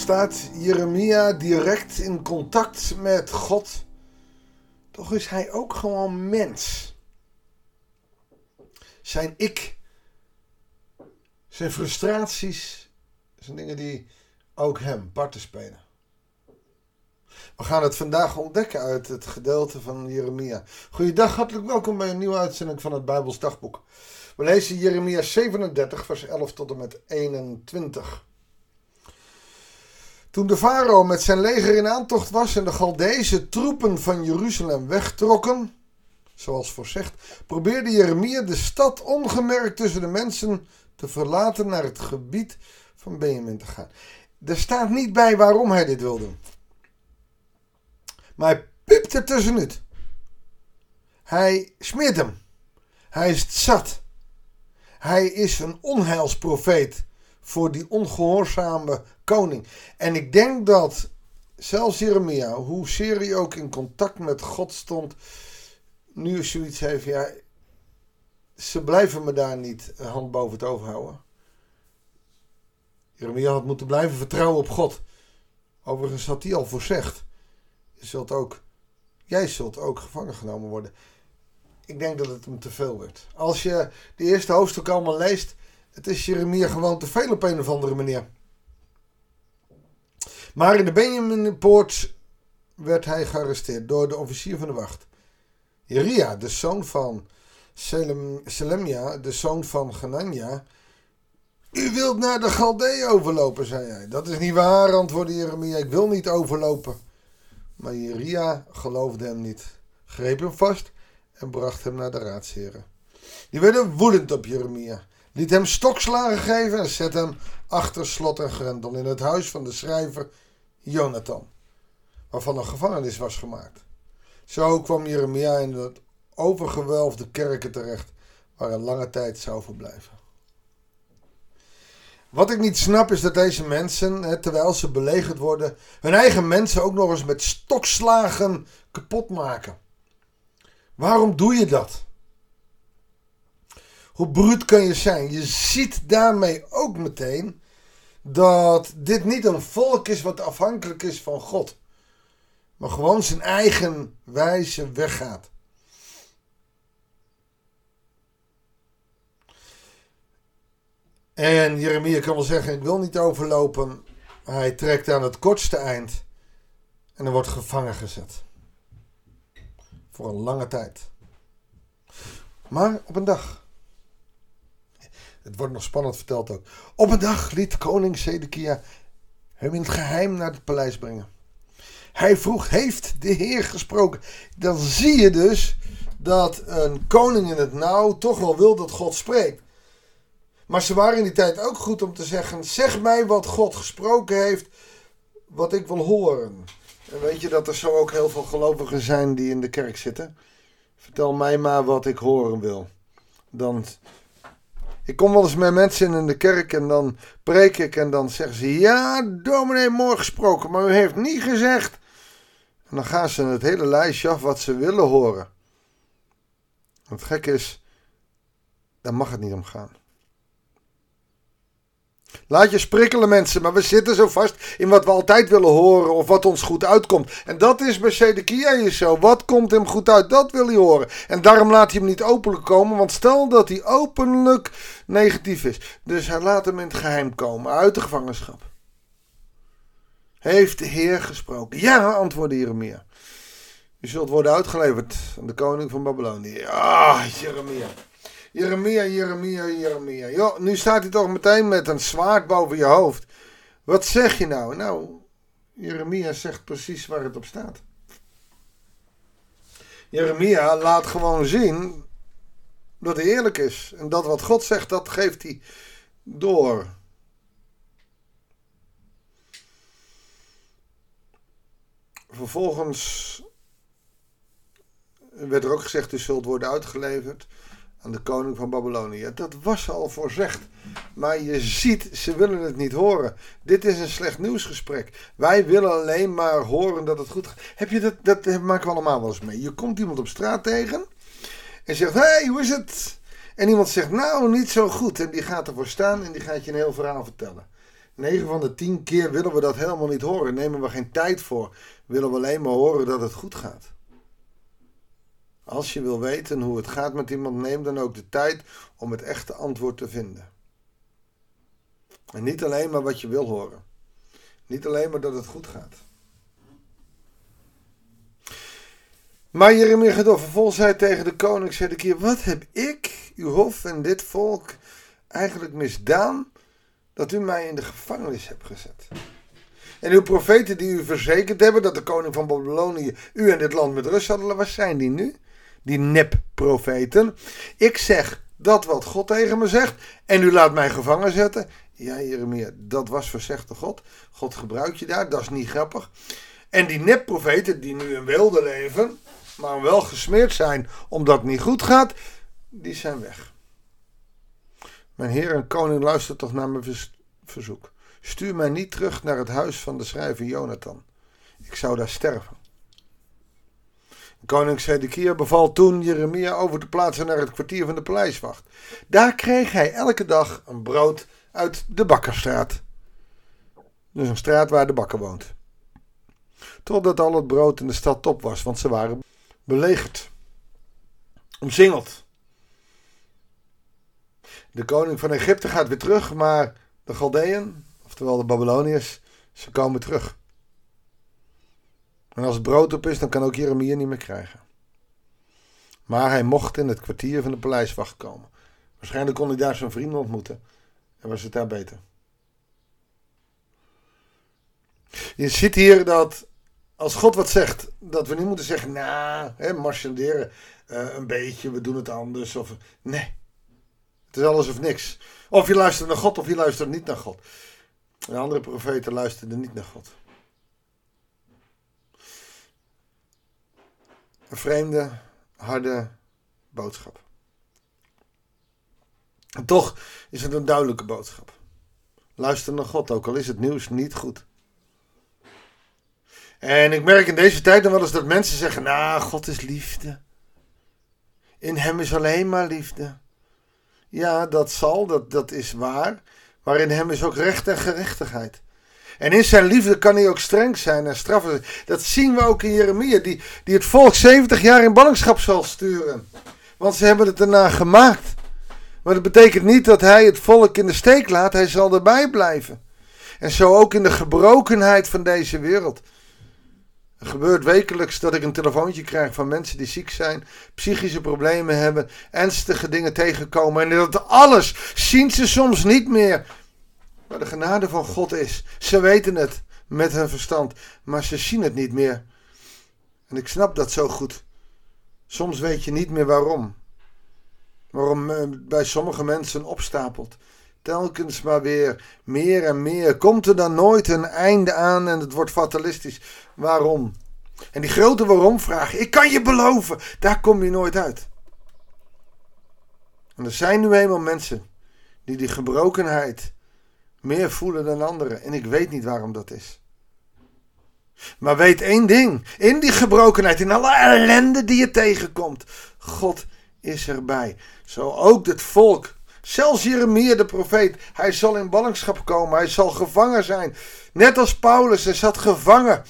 staat Jeremia direct in contact met God. Toch is hij ook gewoon mens. Zijn ik, zijn frustraties, zijn dingen die ook hem parten spelen. We gaan het vandaag ontdekken uit het gedeelte van Jeremia. Goeiedag, hartelijk welkom bij een nieuwe uitzending van het Bijbels Dagboek. We lezen Jeremia 37, vers 11 tot en met 21. Toen de farao met zijn leger in aantocht was en de Galdese troepen van Jeruzalem wegtrokken, zoals voorzegd, probeerde Jeremia de stad ongemerkt tussen de mensen te verlaten naar het gebied van Benjamin te gaan. Er staat niet bij waarom hij dit wil doen. Maar hij piept er tussenuit. Hij smeert hem. Hij is het zat. Hij is een onheilsprofeet voor die ongehoorzame koning. En ik denk dat zelfs Jeremia, hoe hij ook in contact met God stond, nu zoiets heeft, ja, ze blijven me daar niet hand boven het overhouden. Jeremia had moeten blijven vertrouwen op God. Overigens had hij al voorzegd. Je zult ook, jij zult ook gevangen genomen worden. Ik denk dat het hem te veel werd. Als je de eerste hoofdstuk allemaal leest, het is Jeremia gewoon te veel op een of andere manier. Maar in de Benjaminpoort werd hij gearresteerd door de officier van de wacht. Jeria, de zoon van Selem, Selemia, de zoon van Ganania. U wilt naar de Galdee overlopen, zei hij. Dat is niet waar, antwoordde Jeremia. Ik wil niet overlopen. Maar Jeria geloofde hem niet, greep hem vast en bracht hem naar de raadsheren. Die werden woedend op Jeremia, liet hem stokslagen geven en zette hem achter slot en grendel in het huis van de schrijver Jonathan, waarvan een gevangenis was gemaakt. Zo kwam Jeremia in het overgewelfde kerken terecht, waar een lange tijd zou verblijven. Wat ik niet snap is dat deze mensen, terwijl ze belegerd worden, hun eigen mensen ook nog eens met stokslagen kapot maken. Waarom doe je dat? Hoe bruut kan je zijn? Je ziet daarmee ook meteen dat dit niet een volk is wat afhankelijk is van God, maar gewoon zijn eigen wijze weggaat. En Jeremia kan wel zeggen: Ik wil niet overlopen. Hij trekt aan het kortste eind en er wordt gevangen gezet. Voor een lange tijd. Maar op een dag. Het wordt nog spannend verteld ook. Op een dag liet koning Zedekia hem in het geheim naar het paleis brengen. Hij vroeg: Heeft de Heer gesproken? Dan zie je dus dat een koning in het nauw toch wel wil dat God spreekt. Maar ze waren in die tijd ook goed om te zeggen: zeg mij wat God gesproken heeft, wat ik wil horen. En weet je dat er zo ook heel veel gelovigen zijn die in de kerk zitten? Vertel mij maar wat ik horen wil. Dan, ik kom wel eens met mensen in de kerk en dan preek ik en dan zeggen ze: Ja, dominee, mooi gesproken, maar u heeft niet gezegd. En dan gaan ze het hele lijstje af wat ze willen horen. Het gekke is, daar mag het niet om gaan. Laat je sprikkelen mensen, maar we zitten zo vast in wat we altijd willen horen of wat ons goed uitkomt. En dat is bij Zedekia zo. Wat komt hem goed uit, dat wil hij horen. En daarom laat hij hem niet openlijk komen, want stel dat hij openlijk negatief is. Dus hij laat hem in het geheim komen, uit de gevangenschap. Heeft de Heer gesproken? Ja, antwoordde Jeremia. U zult worden uitgeleverd aan de koning van Babylonië. Ah, Jeremia. Jeremia, Jeremia, Jeremia. Jo, nu staat hij toch meteen met een zwaard boven je hoofd. Wat zeg je nou? Nou, Jeremia zegt precies waar het op staat. Jeremia laat gewoon zien dat hij eerlijk is. En dat wat God zegt, dat geeft hij door. Vervolgens werd er ook gezegd, u zult worden uitgeleverd aan de koning van Babylonië. Dat was al voorzegd. Maar je ziet, ze willen het niet horen. Dit is een slecht nieuwsgesprek. Wij willen alleen maar horen dat het goed gaat. Heb je dat, dat maken we allemaal wel eens mee. Je komt iemand op straat tegen en zegt, hé, hey, hoe is het? En iemand zegt, nou, niet zo goed. En die gaat ervoor staan en die gaat je een heel verhaal vertellen. 9 van de 10 keer willen we dat helemaal niet horen. Nemen we geen tijd voor. Willen we alleen maar horen dat het goed gaat. Als je wil weten hoe het gaat met iemand, neem dan ook de tijd om het echte antwoord te vinden. En niet alleen maar wat je wil horen. Niet alleen maar dat het goed gaat. Maar Jeremia gaat over vervolgens zei tegen de koning, zei keer, wat heb ik, uw hof en dit volk eigenlijk misdaan dat u mij in de gevangenis hebt gezet? En uw profeten die u verzekerd hebben dat de koning van Babylonië u en dit land met rust hadden, waar zijn die nu? Die nep-profeten. Ik zeg dat wat God tegen me zegt en u laat mij gevangen zetten. Ja, Jeremia, dat was verzegde God. God gebruikt je daar, dat is niet grappig. En die nep-profeten die nu in wilde leven, maar wel gesmeerd zijn omdat het niet goed gaat, die zijn weg. Mijn heer en koning, luister toch naar mijn verzoek. Stuur mij niet terug naar het huis van de schrijver Jonathan. Ik zou daar sterven. Koning Zedekia beval toen Jeremia over te plaatsen naar het kwartier van de paleiswacht. Daar kreeg hij elke dag een brood uit de Bakkerstraat. Dus een straat waar de bakker woont. Totdat al het brood in de stad top was, want ze waren belegerd, omsingeld. De koning van Egypte gaat weer terug, maar de Galdeën, oftewel de Babyloniërs, ze komen terug. En als het brood op is, dan kan ook Jeremia niet meer krijgen. Maar hij mocht in het kwartier van de paleiswacht komen. Waarschijnlijk kon hij daar zijn vrienden ontmoeten. En was het daar beter. Je ziet hier dat als God wat zegt, dat we niet moeten zeggen, nou, marchanderen uh, een beetje, we doen het anders. Of, nee, het is alles of niks. Of je luistert naar God of je luistert niet naar God. De andere profeten luisterden niet naar God. Een vreemde, harde boodschap. En toch is het een duidelijke boodschap. Luister naar God, ook al is het nieuws niet goed. En ik merk in deze tijd dan wel eens dat mensen zeggen: Nou, God is liefde. In Hem is alleen maar liefde. Ja, dat zal, dat, dat is waar. Maar in Hem is ook recht en gerechtigheid. En in zijn liefde kan hij ook streng zijn en straffen. Dat zien we ook in Jeremia, die, die het volk 70 jaar in ballingschap zal sturen. Want ze hebben het erna gemaakt. Maar dat betekent niet dat hij het volk in de steek laat, hij zal erbij blijven. En zo ook in de gebrokenheid van deze wereld. Het gebeurt wekelijks dat ik een telefoontje krijg van mensen die ziek zijn, psychische problemen hebben, ernstige dingen tegenkomen. En dat alles zien ze soms niet meer. Maar de genade van God is. Ze weten het met hun verstand, maar ze zien het niet meer. En ik snap dat zo goed. Soms weet je niet meer waarom. Waarom eh, bij sommige mensen opstapelt. Telkens maar weer meer en meer. Komt er dan nooit een einde aan en het wordt fatalistisch? Waarom? En die grote waarom-vraag, ik kan je beloven, daar kom je nooit uit. En er zijn nu eenmaal mensen die die gebrokenheid meer voelen dan anderen. En ik weet niet waarom dat is. Maar weet één ding: in die gebrokenheid, in alle ellende die je tegenkomt, God is erbij. Zo ook het volk. Zelfs Jeremia de profeet, hij zal in ballingschap komen, hij zal gevangen zijn. Net als Paulus, hij zat gevangen.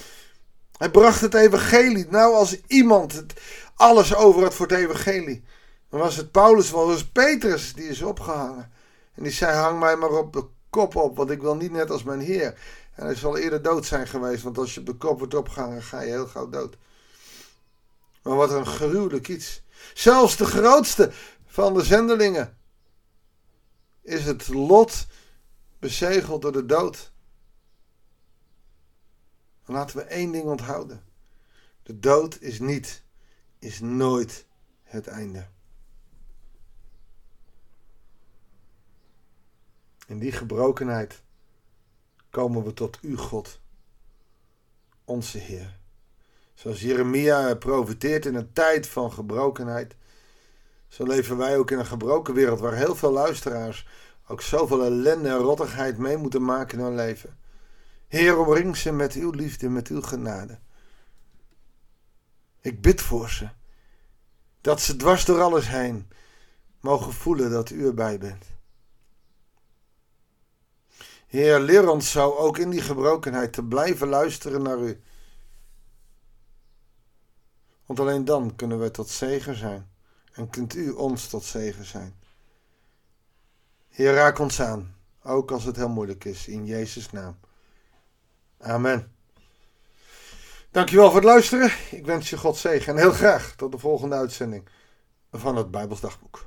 Hij bracht het evangelie. Nou, als iemand het alles over had voor het evangelie, dan was het Paulus, was het Petrus, die is opgehangen. En die zei, hang mij maar op de kop op, want ik wil niet net als mijn Heer. En hij zal eerder dood zijn geweest, want als je op de kop wordt opgehangen, ga je heel gauw dood. Maar wat een gruwelijk iets. Zelfs de grootste van de zendelingen is het lot bezegeld door de dood. Laten we één ding onthouden. De dood is niet, is nooit het einde. In die gebrokenheid komen we tot u, God, onze Heer. Zoals Jeremia profiteert in een tijd van gebrokenheid, zo leven wij ook in een gebroken wereld waar heel veel luisteraars ook zoveel ellende en rottigheid mee moeten maken in hun leven. Heer, omring ze met uw liefde, met uw genade. Ik bid voor ze, dat ze dwars door alles heen mogen voelen dat u erbij bent. Heer, leer ons zo ook in die gebrokenheid te blijven luisteren naar u. Want alleen dan kunnen we tot zegen zijn. En kunt u ons tot zegen zijn. Heer, raak ons aan. Ook als het heel moeilijk is. In Jezus' naam. Amen. Dankjewel voor het luisteren. Ik wens je God zegen. En heel graag tot de volgende uitzending van het Bijbelsdagboek.